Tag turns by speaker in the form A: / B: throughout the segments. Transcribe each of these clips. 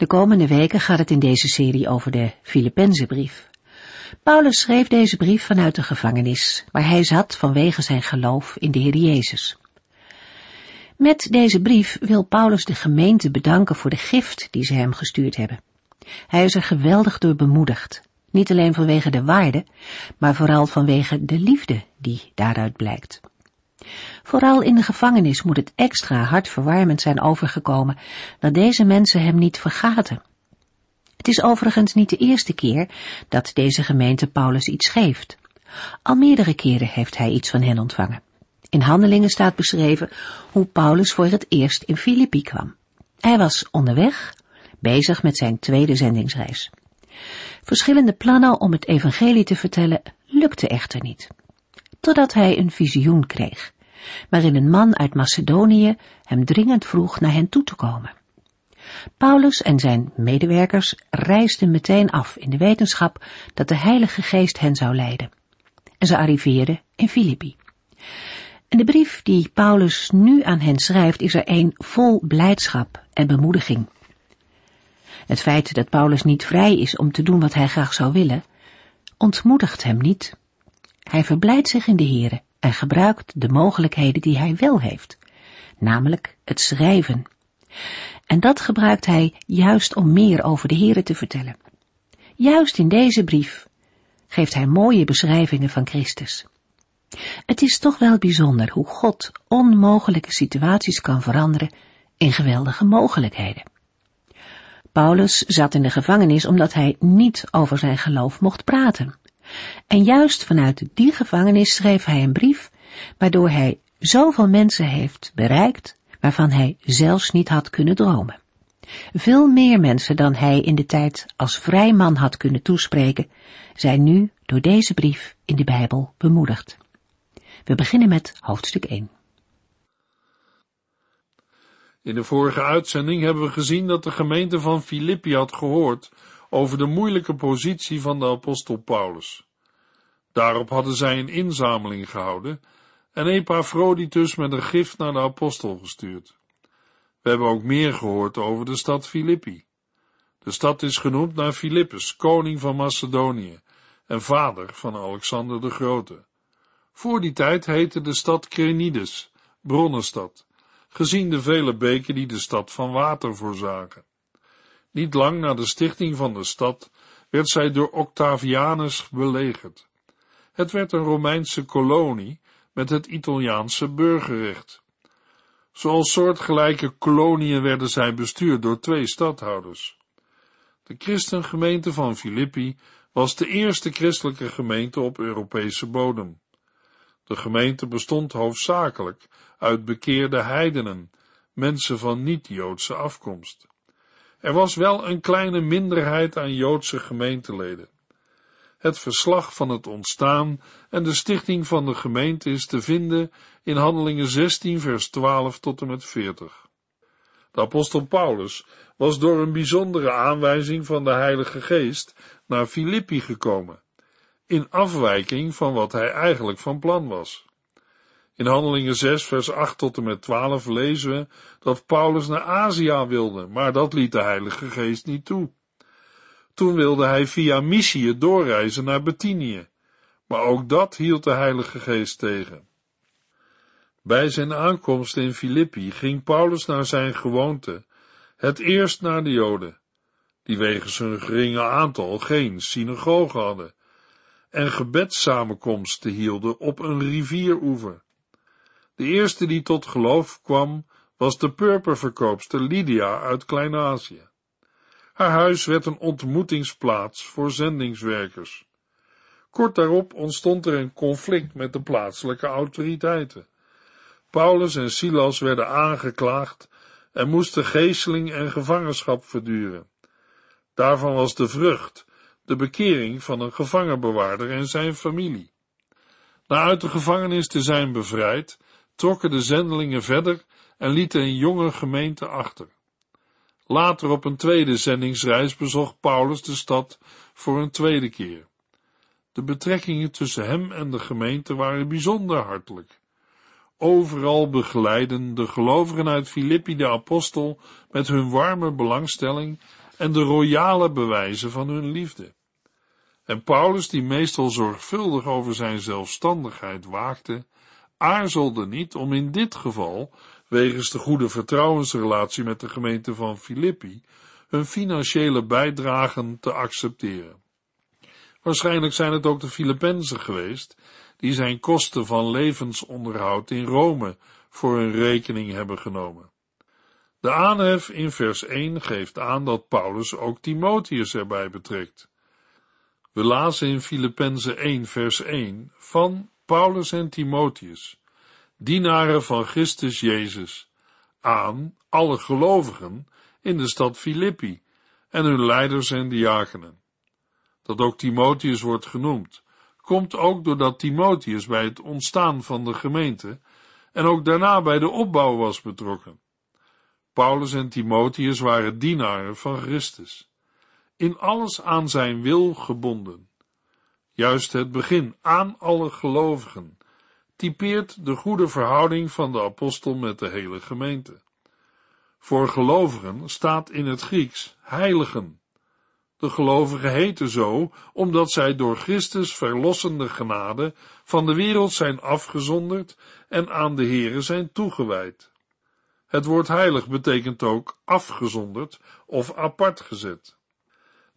A: De komende weken gaat het in deze serie over de Filippenzenbrief. Paulus schreef deze brief vanuit de gevangenis, waar hij zat vanwege zijn geloof in de Heer Jezus. Met deze brief wil Paulus de gemeente bedanken voor de gift die ze hem gestuurd hebben. Hij is er geweldig door bemoedigd, niet alleen vanwege de waarde, maar vooral vanwege de liefde die daaruit blijkt. Vooral in de gevangenis moet het extra hartverwarmend zijn overgekomen dat deze mensen hem niet vergaten. Het is overigens niet de eerste keer dat deze gemeente Paulus iets geeft. Al meerdere keren heeft hij iets van hen ontvangen. In Handelingen staat beschreven hoe Paulus voor het eerst in Filippi kwam. Hij was onderweg, bezig met zijn tweede zendingsreis. Verschillende plannen om het evangelie te vertellen lukten echter niet. Totdat hij een visioen kreeg, waarin een man uit Macedonië hem dringend vroeg naar hen toe te komen. Paulus en zijn medewerkers reisden meteen af in de wetenschap dat de Heilige Geest hen zou leiden. En ze arriveerden in Filippi. En de brief die Paulus nu aan hen schrijft is er een vol blijdschap en bemoediging. Het feit dat Paulus niet vrij is om te doen wat hij graag zou willen, ontmoedigt hem niet. Hij verblijdt zich in de Here en gebruikt de mogelijkheden die hij wel heeft, namelijk het schrijven. En dat gebruikt hij juist om meer over de Here te vertellen. Juist in deze brief geeft hij mooie beschrijvingen van Christus. Het is toch wel bijzonder hoe God onmogelijke situaties kan veranderen in geweldige mogelijkheden. Paulus zat in de gevangenis omdat hij niet over zijn geloof mocht praten. En juist vanuit die gevangenis schreef hij een brief, waardoor hij zoveel mensen heeft bereikt, waarvan hij zelfs niet had kunnen dromen. Veel meer mensen dan hij in de tijd als vrij man had kunnen toespreken, zijn nu door deze brief in de Bijbel bemoedigd. We beginnen met hoofdstuk 1.
B: In de vorige uitzending hebben we gezien dat de gemeente van Filippi had gehoord over de moeilijke positie van de apostel Paulus. Daarop hadden zij een inzameling gehouden en Epaphroditus met een gift naar de apostel gestuurd. We hebben ook meer gehoord over de stad Filippi. De stad is genoemd naar Philippus, koning van Macedonië en vader van Alexander de Grote. Voor die tijd heette de stad Krenides, bronnenstad, gezien de vele beken die de stad van water voorzagen. Niet lang na de stichting van de stad werd zij door Octavianus belegerd. Het werd een Romeinse kolonie met het Italiaanse burgerrecht. Zoals soortgelijke koloniën werden zij bestuurd door twee stadhouders. De christengemeente van Filippi was de eerste christelijke gemeente op Europese bodem. De gemeente bestond hoofdzakelijk uit bekeerde heidenen, mensen van niet-Joodse afkomst. Er was wel een kleine minderheid aan Joodse gemeenteleden. Het verslag van het ontstaan en de stichting van de gemeente is te vinden in Handelingen 16 vers 12 tot en met 40. De apostel Paulus was door een bijzondere aanwijzing van de Heilige Geest naar Filippi gekomen, in afwijking van wat hij eigenlijk van plan was. In Handelingen 6, vers 8 tot en met 12 lezen we dat Paulus naar Azië wilde, maar dat liet de Heilige Geest niet toe. Toen wilde hij via Mysië doorreizen naar Betinië, maar ook dat hield de Heilige Geest tegen. Bij zijn aankomst in Filippi ging Paulus naar zijn gewoonte, het eerst naar de Joden, die wegens hun geringe aantal geen synagoge hadden, en gebedssamenkomsten hielden op een rivieroever. De eerste die tot geloof kwam, was de purperverkoopster Lydia uit Klein-Azië. Haar huis werd een ontmoetingsplaats voor zendingswerkers. Kort daarop ontstond er een conflict met de plaatselijke autoriteiten. Paulus en Silas werden aangeklaagd en moesten geesteling en gevangenschap verduren. Daarvan was de vrucht, de bekering van een gevangenbewaarder en zijn familie. Na uit de gevangenis te zijn bevrijd, trokken de zendelingen verder en lieten een jonge gemeente achter. Later op een tweede zendingsreis bezocht Paulus de stad voor een tweede keer. De betrekkingen tussen hem en de gemeente waren bijzonder hartelijk. Overal begeleiden de gelovigen uit Filippi de apostel met hun warme belangstelling en de royale bewijzen van hun liefde. En Paulus, die meestal zorgvuldig over zijn zelfstandigheid waakte, aarzelde niet om in dit geval, wegens de goede vertrouwensrelatie met de gemeente van Filippi, hun financiële bijdragen te accepteren. Waarschijnlijk zijn het ook de Filippenzen geweest, die zijn kosten van levensonderhoud in Rome voor hun rekening hebben genomen. De aanhef in vers 1 geeft aan dat Paulus ook Timotheus erbij betrekt. We lazen in Filippenzen 1 vers 1 van Paulus en Timotheus, dienaren van Christus Jezus, aan alle gelovigen in de stad Filippi en hun leiders en diakenen. Dat ook Timotheus wordt genoemd, komt ook doordat Timotheus bij het ontstaan van de gemeente en ook daarna bij de opbouw was betrokken. Paulus en Timotheus waren dienaren van Christus, in alles aan zijn wil gebonden. Juist het begin aan alle gelovigen typeert de goede verhouding van de apostel met de hele gemeente. Voor gelovigen staat in het Grieks heiligen. De gelovigen heten zo omdat zij door Christus verlossende genade van de wereld zijn afgezonderd en aan de Here zijn toegewijd. Het woord heilig betekent ook afgezonderd of apart gezet.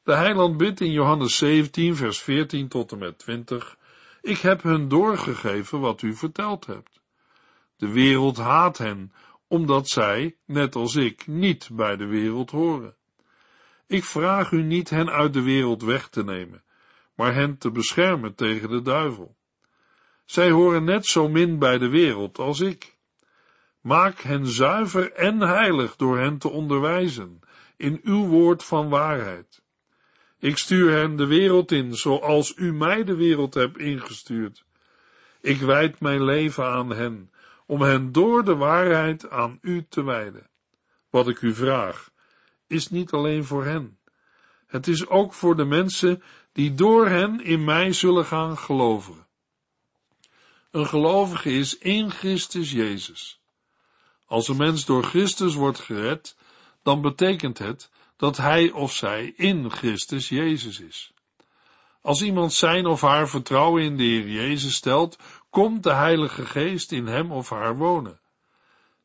B: De heiland bidt in Johannes 17 vers 14 tot en met 20 Ik heb hun doorgegeven wat u verteld hebt. De wereld haat hen, omdat zij, net als ik, niet bij de wereld horen. Ik vraag u niet hen uit de wereld weg te nemen, maar hen te beschermen tegen de duivel. Zij horen net zo min bij de wereld als ik. Maak hen zuiver en heilig door hen te onderwijzen in uw woord van waarheid. Ik stuur hen de wereld in, zoals u mij de wereld hebt ingestuurd. Ik wijd mijn leven aan hen, om hen door de waarheid aan u te wijden. Wat ik u vraag, is niet alleen voor hen. Het is ook voor de mensen die door hen in mij zullen gaan geloven. Een gelovige is in Christus Jezus. Als een mens door Christus wordt gered, dan betekent het dat hij of zij in Christus Jezus is. Als iemand zijn of haar vertrouwen in de Heer Jezus stelt, komt de Heilige Geest in hem of haar wonen.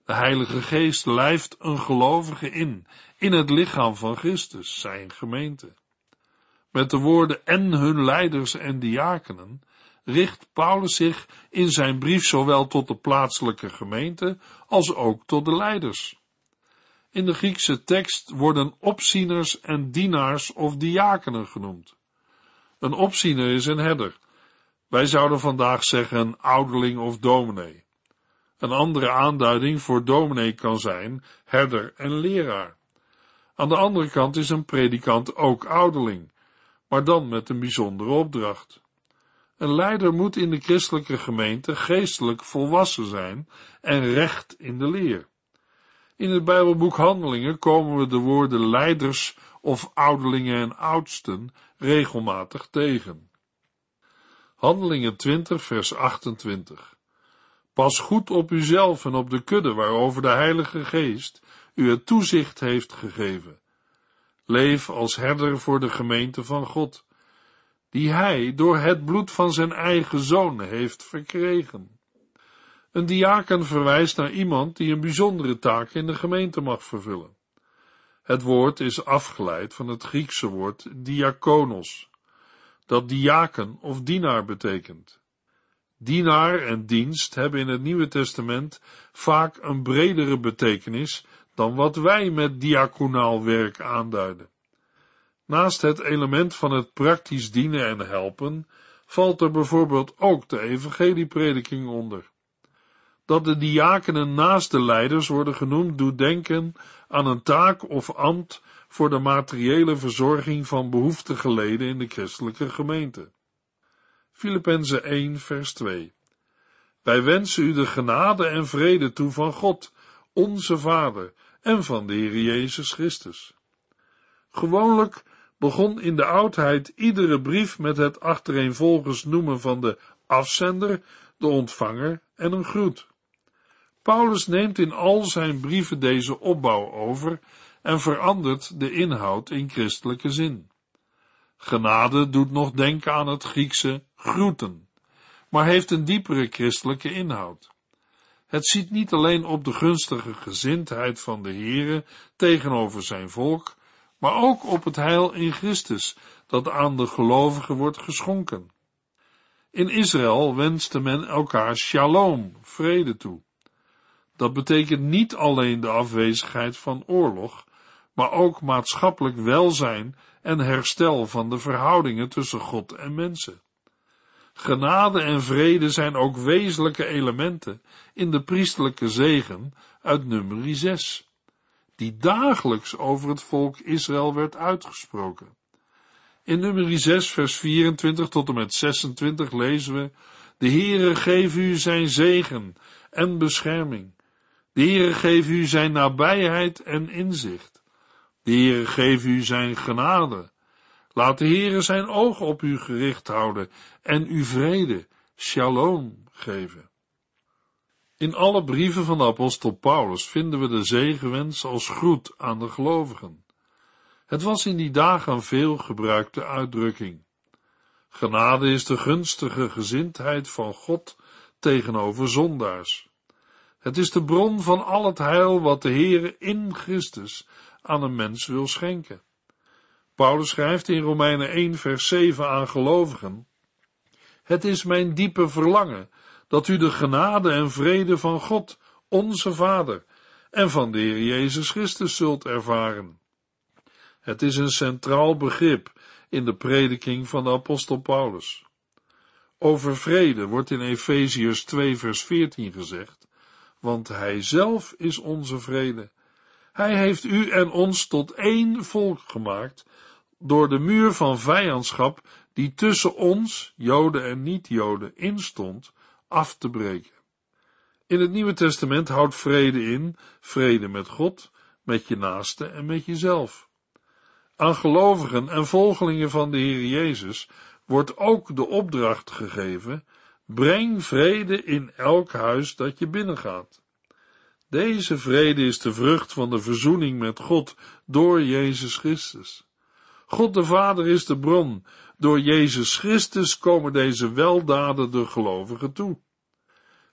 B: De Heilige Geest lijft een gelovige in, in het lichaam van Christus, zijn gemeente. Met de woorden en hun leiders en diakenen richt Paulus zich in zijn brief zowel tot de plaatselijke gemeente als ook tot de leiders. In de Griekse tekst worden opzieners en dienaars of diakenen genoemd. Een opziener is een herder. Wij zouden vandaag zeggen een ouderling of dominee. Een andere aanduiding voor dominee kan zijn herder en leraar. Aan de andere kant is een predikant ook ouderling, maar dan met een bijzondere opdracht. Een leider moet in de christelijke gemeente geestelijk volwassen zijn en recht in de leer. In het Bijbelboek Handelingen komen we de woorden leiders of ouderlingen en oudsten regelmatig tegen. Handelingen 20 vers 28 Pas goed op uzelf en op de kudde waarover de Heilige Geest u het toezicht heeft gegeven. Leef als herder voor de gemeente van God, die hij door het bloed van zijn eigen zoon heeft verkregen. Een diaken verwijst naar iemand die een bijzondere taak in de gemeente mag vervullen. Het woord is afgeleid van het Griekse woord diakonos, dat diaken of dienaar betekent. Dienaar en dienst hebben in het Nieuwe Testament vaak een bredere betekenis dan wat wij met diaconaal werk aanduiden. Naast het element van het praktisch dienen en helpen, valt er bijvoorbeeld ook de evangelieprediking onder. Dat de diakenen naast de leiders worden genoemd, doet denken aan een taak of ambt voor de materiële verzorging van behoeftige leden in de christelijke gemeente. Filippenzen 1 vers 2 Wij wensen u de genade en vrede toe van God, onze Vader, en van de Heer Jezus Christus. Gewoonlijk begon in de oudheid iedere brief met het achtereenvolgens noemen van de afzender, de ontvanger en een groet. Paulus neemt in al zijn brieven deze opbouw over en verandert de inhoud in christelijke zin. Genade doet nog denken aan het Griekse groeten, maar heeft een diepere christelijke inhoud. Het ziet niet alleen op de gunstige gezindheid van de Heere tegenover zijn volk, maar ook op het heil in Christus dat aan de gelovigen wordt geschonken. In Israël wenste men elkaar shalom, vrede toe. Dat betekent niet alleen de afwezigheid van oorlog, maar ook maatschappelijk welzijn en herstel van de verhoudingen tussen God en mensen. Genade en vrede zijn ook wezenlijke elementen in de priestelijke zegen uit nummer 6, die dagelijks over het volk Israël werd uitgesproken. In nummer 6 vers 24 tot en met 26 lezen we, de Heere geef u zijn zegen en bescherming. De Heere geef u zijn nabijheid en inzicht. De Heere geef u zijn genade. Laat de Heere zijn oog op u gericht houden en u vrede, shalom, geven. In alle brieven van de apostel Paulus vinden we de zegenwens als groet aan de gelovigen. Het was in die dagen een veel gebruikte uitdrukking. Genade is de gunstige gezindheid van God tegenover zondaars. Het is de bron van al het heil wat de Heere in Christus aan een mens wil schenken. Paulus schrijft in Romeinen 1 vers 7 aan gelovigen, Het is mijn diepe verlangen dat u de genade en vrede van God, onze Vader, en van de Heer Jezus Christus zult ervaren. Het is een centraal begrip in de prediking van de apostel Paulus. Over vrede wordt in Efeziërs 2 vers 14 gezegd, want hij zelf is onze vrede. Hij heeft u en ons tot één volk gemaakt door de muur van vijandschap die tussen ons, Joden en niet-Joden, instond, af te breken. In het Nieuwe Testament houdt vrede in vrede met God, met je naaste en met jezelf. Aan gelovigen en volgelingen van de Heer Jezus wordt ook de opdracht gegeven: breng vrede in elk huis dat je binnengaat. Deze vrede is de vrucht van de verzoening met God door Jezus Christus. God de Vader is de bron. Door Jezus Christus komen deze weldaden de gelovigen toe.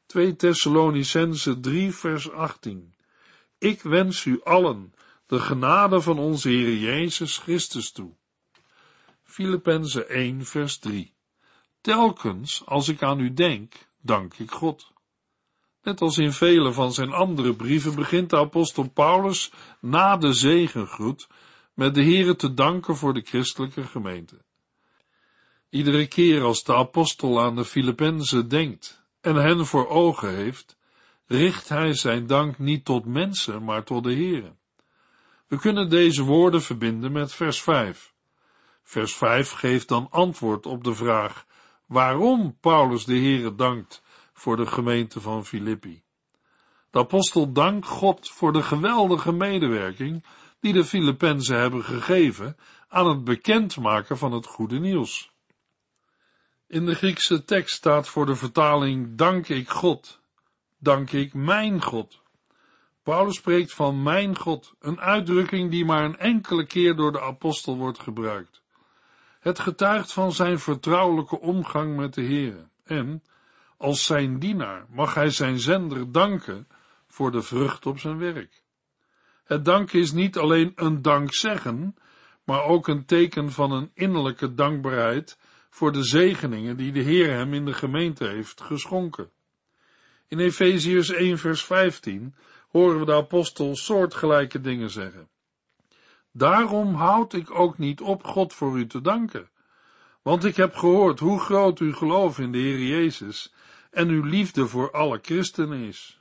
B: 2 Thessalonicense 3 vers 18 Ik wens u allen de genade van onze Heer Jezus Christus toe. Filippenzen 1 vers 3 Telkens als ik aan u denk, dank ik God. Net als in vele van zijn andere brieven begint de apostel Paulus na de zegengroet met de Heere te danken voor de christelijke gemeente. Iedere keer als de apostel aan de Filippenzen denkt en hen voor ogen heeft, richt hij zijn dank niet tot mensen, maar tot de Heere. We kunnen deze woorden verbinden met vers 5. Vers 5 geeft dan antwoord op de vraag waarom Paulus de Heere dankt voor de gemeente van Filippi. De apostel dankt God voor de geweldige medewerking die de Filippenzen hebben gegeven aan het bekendmaken van het goede nieuws. In de Griekse tekst staat voor de vertaling dank ik God, dank ik mijn God. Paulus spreekt van mijn God, een uitdrukking die maar een enkele keer door de apostel wordt gebruikt. Het getuigt van zijn vertrouwelijke omgang met de Heer en, als zijn dienaar, mag hij zijn zender danken voor de vrucht op zijn werk. Het danken is niet alleen een dankzeggen, maar ook een teken van een innerlijke dankbaarheid voor de zegeningen die de Heer hem in de gemeente heeft geschonken. In Efeziërs 1 vers 15 horen we de apostel soortgelijke dingen zeggen. Daarom houd ik ook niet op God voor u te danken, want ik heb gehoord hoe groot uw geloof in de Heer Jezus en uw liefde voor alle christenen is.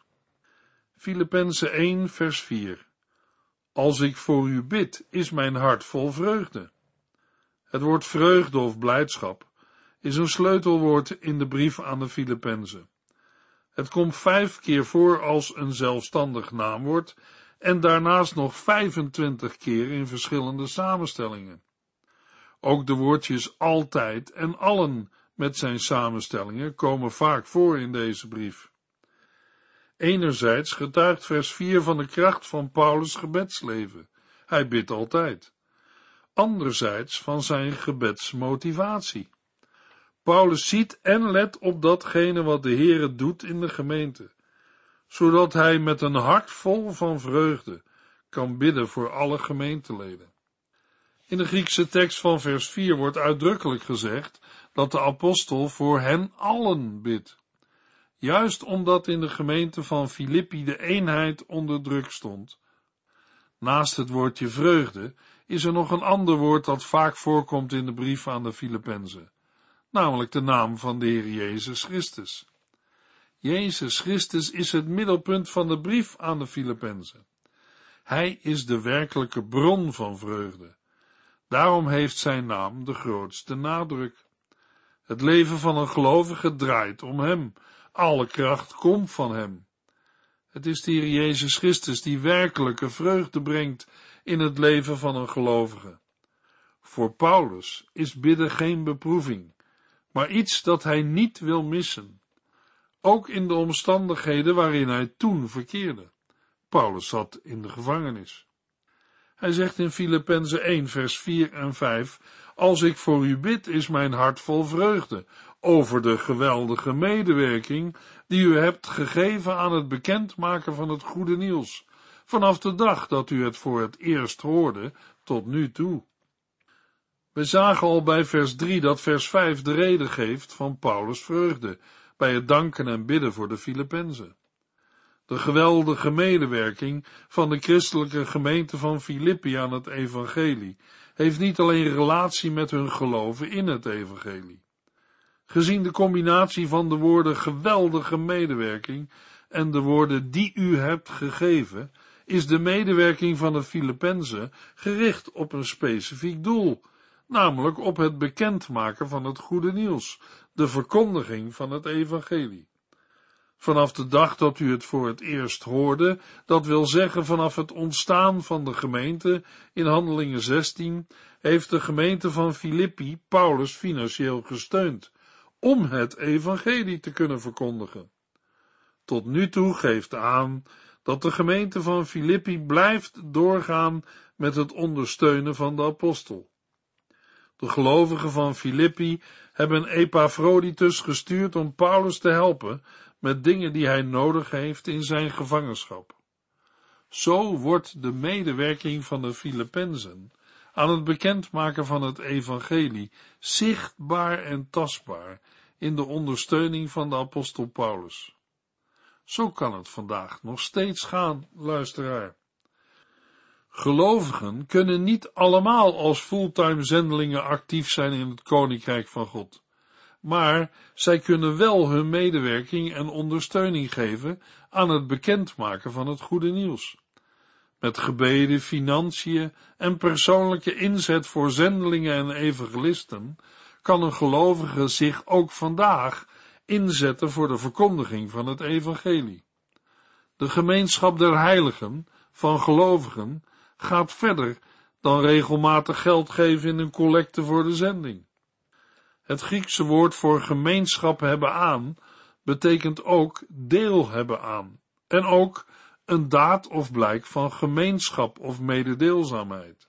B: Filippenzen 1 vers 4 Als ik voor u bid, is mijn hart vol vreugde. Het woord vreugde of blijdschap is een sleutelwoord in de brief aan de Filippenzen. Het komt vijf keer voor als een zelfstandig naamwoord en daarnaast nog 25 keer in verschillende samenstellingen. Ook de woordjes altijd en allen met zijn samenstellingen komen vaak voor in deze brief. Enerzijds getuigt vers 4 van de kracht van Paulus' gebedsleven. Hij bidt altijd. Anderzijds van zijn gebedsmotivatie. Paulus ziet en let op datgene wat de Heere doet in de gemeente, zodat hij met een hart vol van vreugde kan bidden voor alle gemeenteleden. In de Griekse tekst van vers 4 wordt uitdrukkelijk gezegd dat de apostel voor hen allen bidt. Juist omdat in de gemeente van Filippi de eenheid onder druk stond. Naast het woordje vreugde is er nog een ander woord dat vaak voorkomt in de brief aan de Filippenzen, namelijk de naam van de Heer Jezus Christus. Jezus Christus is het middelpunt van de brief aan de Filippenzen. Hij is de werkelijke bron van vreugde. Daarom heeft zijn naam de grootste nadruk. Het leven van een gelovige draait om hem. Alle kracht komt van hem. Het is de Heer Jezus Christus die werkelijke vreugde brengt in het leven van een gelovige. Voor Paulus is bidden geen beproeving, maar iets dat hij niet wil missen. Ook in de omstandigheden waarin hij toen verkeerde. Paulus zat in de gevangenis. Hij zegt in Filippenzen 1 vers 4 en 5, Als ik voor u bid, is mijn hart vol vreugde over de geweldige medewerking die u hebt gegeven aan het bekendmaken van het goede nieuws, vanaf de dag dat u het voor het eerst hoorde tot nu toe. We zagen al bij vers 3 dat vers 5 de reden geeft van Paulus' vreugde bij het danken en bidden voor de Filippenzen. De geweldige medewerking van de christelijke gemeente van Filippi aan het evangelie heeft niet alleen relatie met hun geloven in het evangelie. Gezien de combinatie van de woorden geweldige medewerking en de woorden die u hebt gegeven, is de medewerking van de Filippenzen gericht op een specifiek doel, namelijk op het bekendmaken van het goede nieuws, de verkondiging van het evangelie. Vanaf de dag dat u het voor het eerst hoorde, dat wil zeggen vanaf het ontstaan van de gemeente in Handelingen 16, heeft de gemeente van Filippi Paulus financieel gesteund, om het evangelie te kunnen verkondigen. Tot nu toe geeft aan dat de gemeente van Filippi blijft doorgaan met het ondersteunen van de apostel. De gelovigen van Filippi hebben Epaphroditus gestuurd om Paulus te helpen met dingen die hij nodig heeft in zijn gevangenschap. Zo wordt de medewerking van de Filippenzen aan het bekendmaken van het evangelie zichtbaar en tastbaar in de ondersteuning van de apostel Paulus. Zo kan het vandaag nog steeds gaan, luisteraar. Gelovigen kunnen niet allemaal als fulltime zendelingen actief zijn in het koninkrijk van God maar zij kunnen wel hun medewerking en ondersteuning geven aan het bekendmaken van het goede nieuws. Met gebeden, financiën en persoonlijke inzet voor zendelingen en evangelisten kan een gelovige zich ook vandaag inzetten voor de verkondiging van het evangelie. De gemeenschap der heiligen van gelovigen gaat verder dan regelmatig geld geven in een collecte voor de zending. Het Griekse woord voor gemeenschap hebben aan betekent ook deel hebben aan en ook een daad of blijk van gemeenschap of mededeelzaamheid.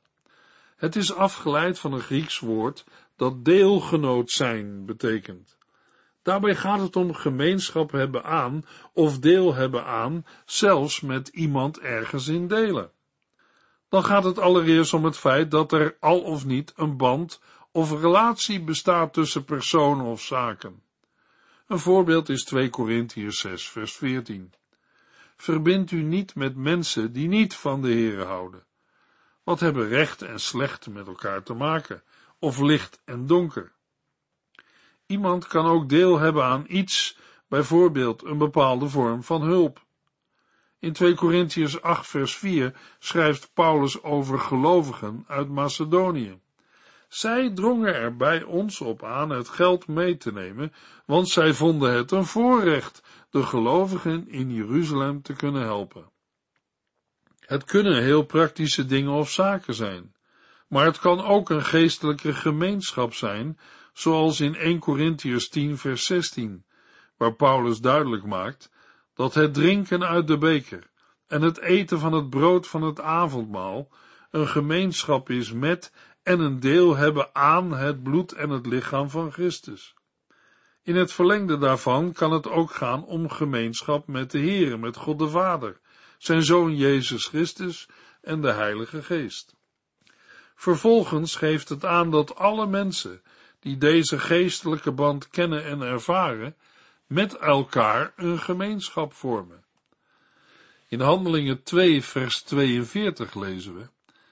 B: Het is afgeleid van een Grieks woord dat deelgenoot zijn betekent. Daarbij gaat het om gemeenschap hebben aan of deel hebben aan, zelfs met iemand ergens in delen. Dan gaat het allereerst om het feit dat er al of niet een band of relatie bestaat tussen personen of zaken. Een voorbeeld is 2 Korintiërs 6 vers 14. Verbind u niet met mensen die niet van de Heere houden. Wat hebben recht en slecht met elkaar te maken, of licht en donker? Iemand kan ook deel hebben aan iets, bijvoorbeeld een bepaalde vorm van hulp. In 2 Corinthians 8 vers 4 schrijft Paulus over gelovigen uit Macedonië. Zij drongen er bij ons op aan het geld mee te nemen, want zij vonden het een voorrecht de gelovigen in Jeruzalem te kunnen helpen. Het kunnen heel praktische dingen of zaken zijn, maar het kan ook een geestelijke gemeenschap zijn, zoals in 1 Corinthians 10 vers 16, waar Paulus duidelijk maakt dat het drinken uit de beker en het eten van het brood van het avondmaal een gemeenschap is met en een deel hebben aan het bloed en het lichaam van Christus. In het verlengde daarvan kan het ook gaan om gemeenschap met de Heere, met God de Vader, zijn Zoon Jezus Christus en de Heilige Geest. Vervolgens geeft het aan dat alle mensen die deze geestelijke band kennen en ervaren, met elkaar een gemeenschap vormen. In Handelingen 2, vers 42 lezen we: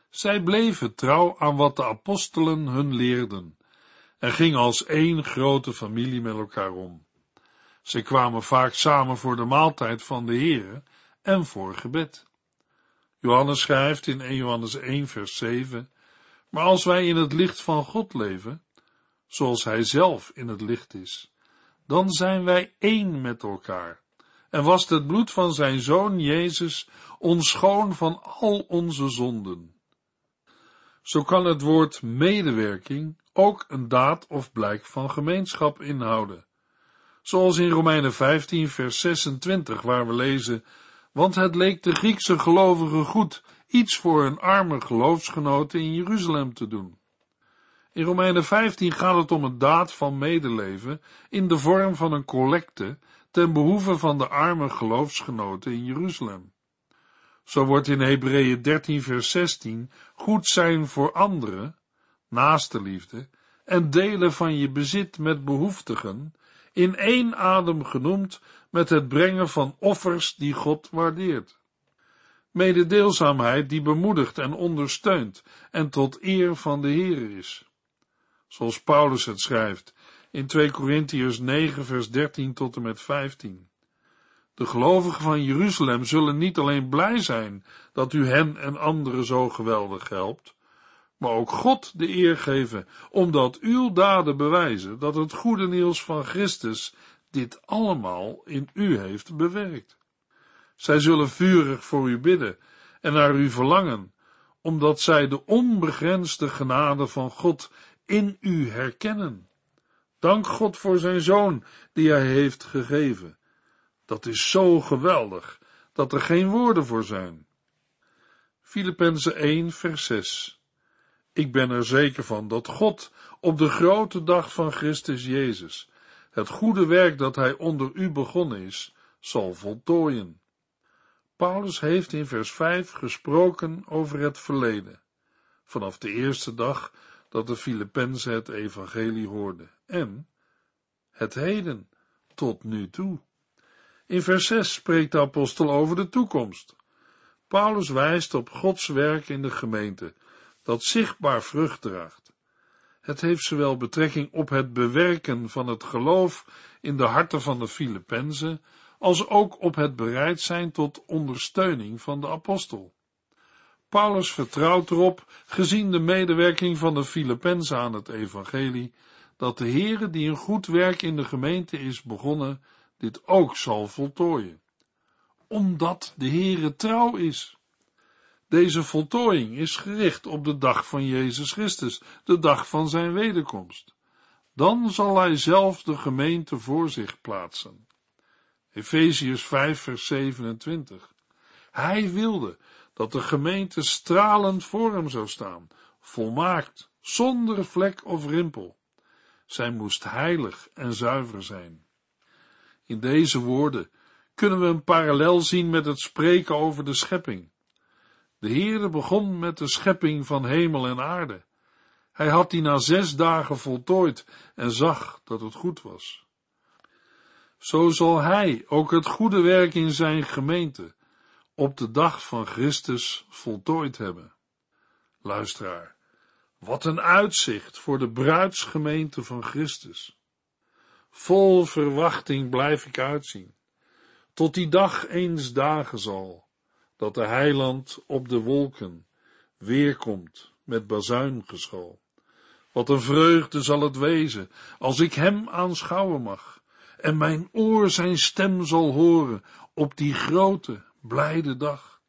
B: Zij bleven trouw aan wat de apostelen hun leerden en gingen als één grote familie met elkaar om. Zij kwamen vaak samen voor de maaltijd van de Heere en voor gebed. Johannes schrijft in 1 Johannes 1 vers 7, maar als wij in het licht van God leven, zoals Hij zelf in het licht is, dan zijn wij één met elkaar. En was het bloed van zijn Zoon Jezus ons schoon van al onze zonden. Zo kan het woord medewerking ook een daad of blijk van gemeenschap inhouden. Zoals in Romeinen 15 vers 26 waar we lezen, want het leek de Griekse gelovigen goed iets voor een arme geloofsgenoten in Jeruzalem te doen. In Romeinen 15 gaat het om een daad van medeleven in de vorm van een collecte ten behoeve van de arme geloofsgenoten in Jeruzalem. Zo wordt in Hebreeën 13 vers 16 goed zijn voor anderen, naaste liefde, en delen van je bezit met behoeftigen, in één adem genoemd met het brengen van offers die God waardeert. Mededeelzaamheid die bemoedigt en ondersteunt en tot eer van de Heer is. Zoals Paulus het schrijft in 2 Corinthiërs 9 vers 13 tot en met 15. De gelovigen van Jeruzalem zullen niet alleen blij zijn dat u hen en anderen zo geweldig helpt, maar ook God de eer geven, omdat uw daden bewijzen dat het goede nieuws van Christus dit allemaal in u heeft bewerkt. Zij zullen vurig voor u bidden en naar u verlangen, omdat zij de onbegrensde genade van God in u herkennen. Dank God voor zijn zoon die hij heeft gegeven. Dat is zo geweldig dat er geen woorden voor zijn. Filippenzen 1 vers 6 Ik ben er zeker van dat God op de grote dag van Christus Jezus het goede werk dat hij onder u begonnen is, zal voltooien. Paulus heeft in vers 5 gesproken over het verleden, vanaf de eerste dag dat de Filippenzen het evangelie hoorden, en het heden, tot nu toe. In vers 6 spreekt de apostel over de toekomst. Paulus wijst op Gods werk in de gemeente, dat zichtbaar vrucht draagt. Het heeft zowel betrekking op het bewerken van het geloof in de harten van de Filippenzen, als ook op het bereid zijn tot ondersteuning van de apostel. Paulus vertrouwt erop, gezien de medewerking van de Filippenzen aan het evangelie, dat de Heere die een goed werk in de gemeente is begonnen, dit ook zal voltooien. Omdat de Heere trouw is. Deze voltooiing is gericht op de dag van Jezus Christus, de dag van zijn wederkomst. Dan zal hij zelf de gemeente voor zich plaatsen. Efeziërs 5 vers 27. Hij wilde dat de gemeente stralend voor hem zou staan, volmaakt, zonder vlek of rimpel. Zij moest heilig en zuiver zijn. In deze woorden kunnen we een parallel zien met het spreken over de schepping. De Heere begon met de schepping van hemel en aarde. Hij had die na zes dagen voltooid en zag dat het goed was. Zo zal Hij ook het goede werk in zijn gemeente op de dag van Christus voltooid hebben. Luisteraar, wat een uitzicht voor de bruidsgemeente van Christus. Vol verwachting blijf ik uitzien. tot die dag eens dagen zal, dat de heiland op de wolken weerkomt met bazuingeschal. Wat een vreugde zal het wezen, als ik hem aanschouwen mag, en mijn oor zijn stem zal horen op die grote, blijde dag.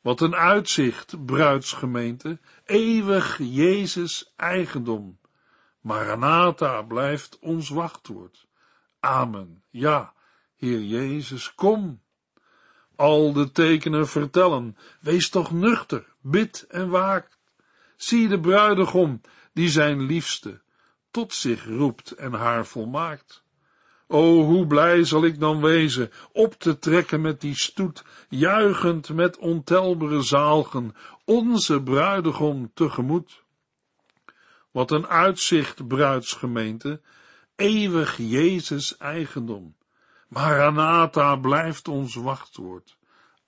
B: Wat een uitzicht, bruidsgemeente, eeuwig Jezus eigendom. Maranatha blijft ons wachtwoord. Amen. Ja, Heer Jezus, kom. Al de tekenen vertellen, wees toch nuchter, bid en waakt. Zie de bruidegom, die zijn liefste tot zich roept en haar volmaakt. O, hoe blij zal ik dan wezen, op te trekken met die stoet, juichend met ontelbare zaalgen, onze bruidegom tegemoet. Wat een uitzicht, bruidsgemeente, eeuwig Jezus eigendom. Maranatha blijft ons wachtwoord.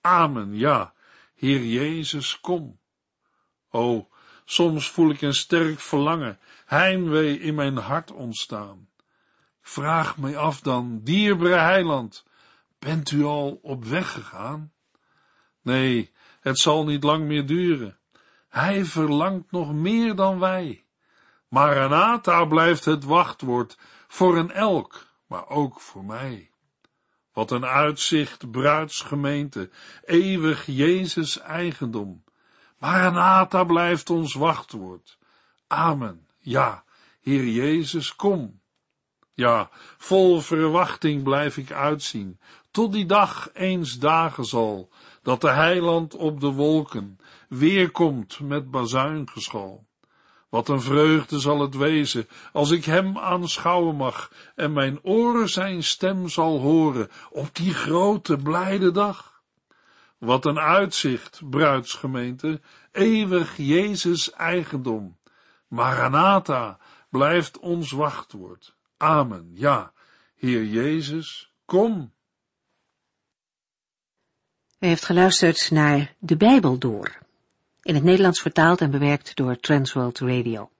B: Amen, ja, Heer Jezus, kom. O, soms voel ik een sterk verlangen, heimwee in mijn hart ontstaan. Vraag mij af dan, dierbare heiland, bent u al op weg gegaan? Nee, het zal niet lang meer duren. Hij verlangt nog meer dan wij. Maranatha blijft het wachtwoord voor een elk, maar ook voor mij. Wat een uitzicht, bruidsgemeente, eeuwig Jezus eigendom. Maranatha blijft ons wachtwoord. Amen. Ja, Heer Jezus, kom. Ja, vol verwachting blijf ik uitzien, tot die dag eens dagen zal, dat de heiland op de wolken weerkomt met bazuingeschal. Wat een vreugde zal het wezen, als ik hem aanschouwen mag en mijn oren zijn stem zal horen op die grote blijde dag. Wat een uitzicht, bruidsgemeente, eeuwig Jezus eigendom. Maranatha blijft ons wachtwoord. Amen. Ja, Heer Jezus, kom.
A: U heeft geluisterd naar De Bijbel door. In het Nederlands vertaald en bewerkt door Transworld Radio.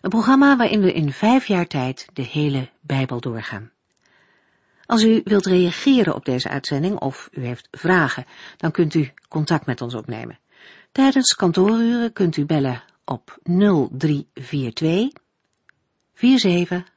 A: Een programma waarin we in vijf jaar tijd de hele Bijbel doorgaan. Als u wilt reageren op deze uitzending of u heeft vragen, dan kunt u contact met ons opnemen. Tijdens kantooruren kunt u bellen op 0342 47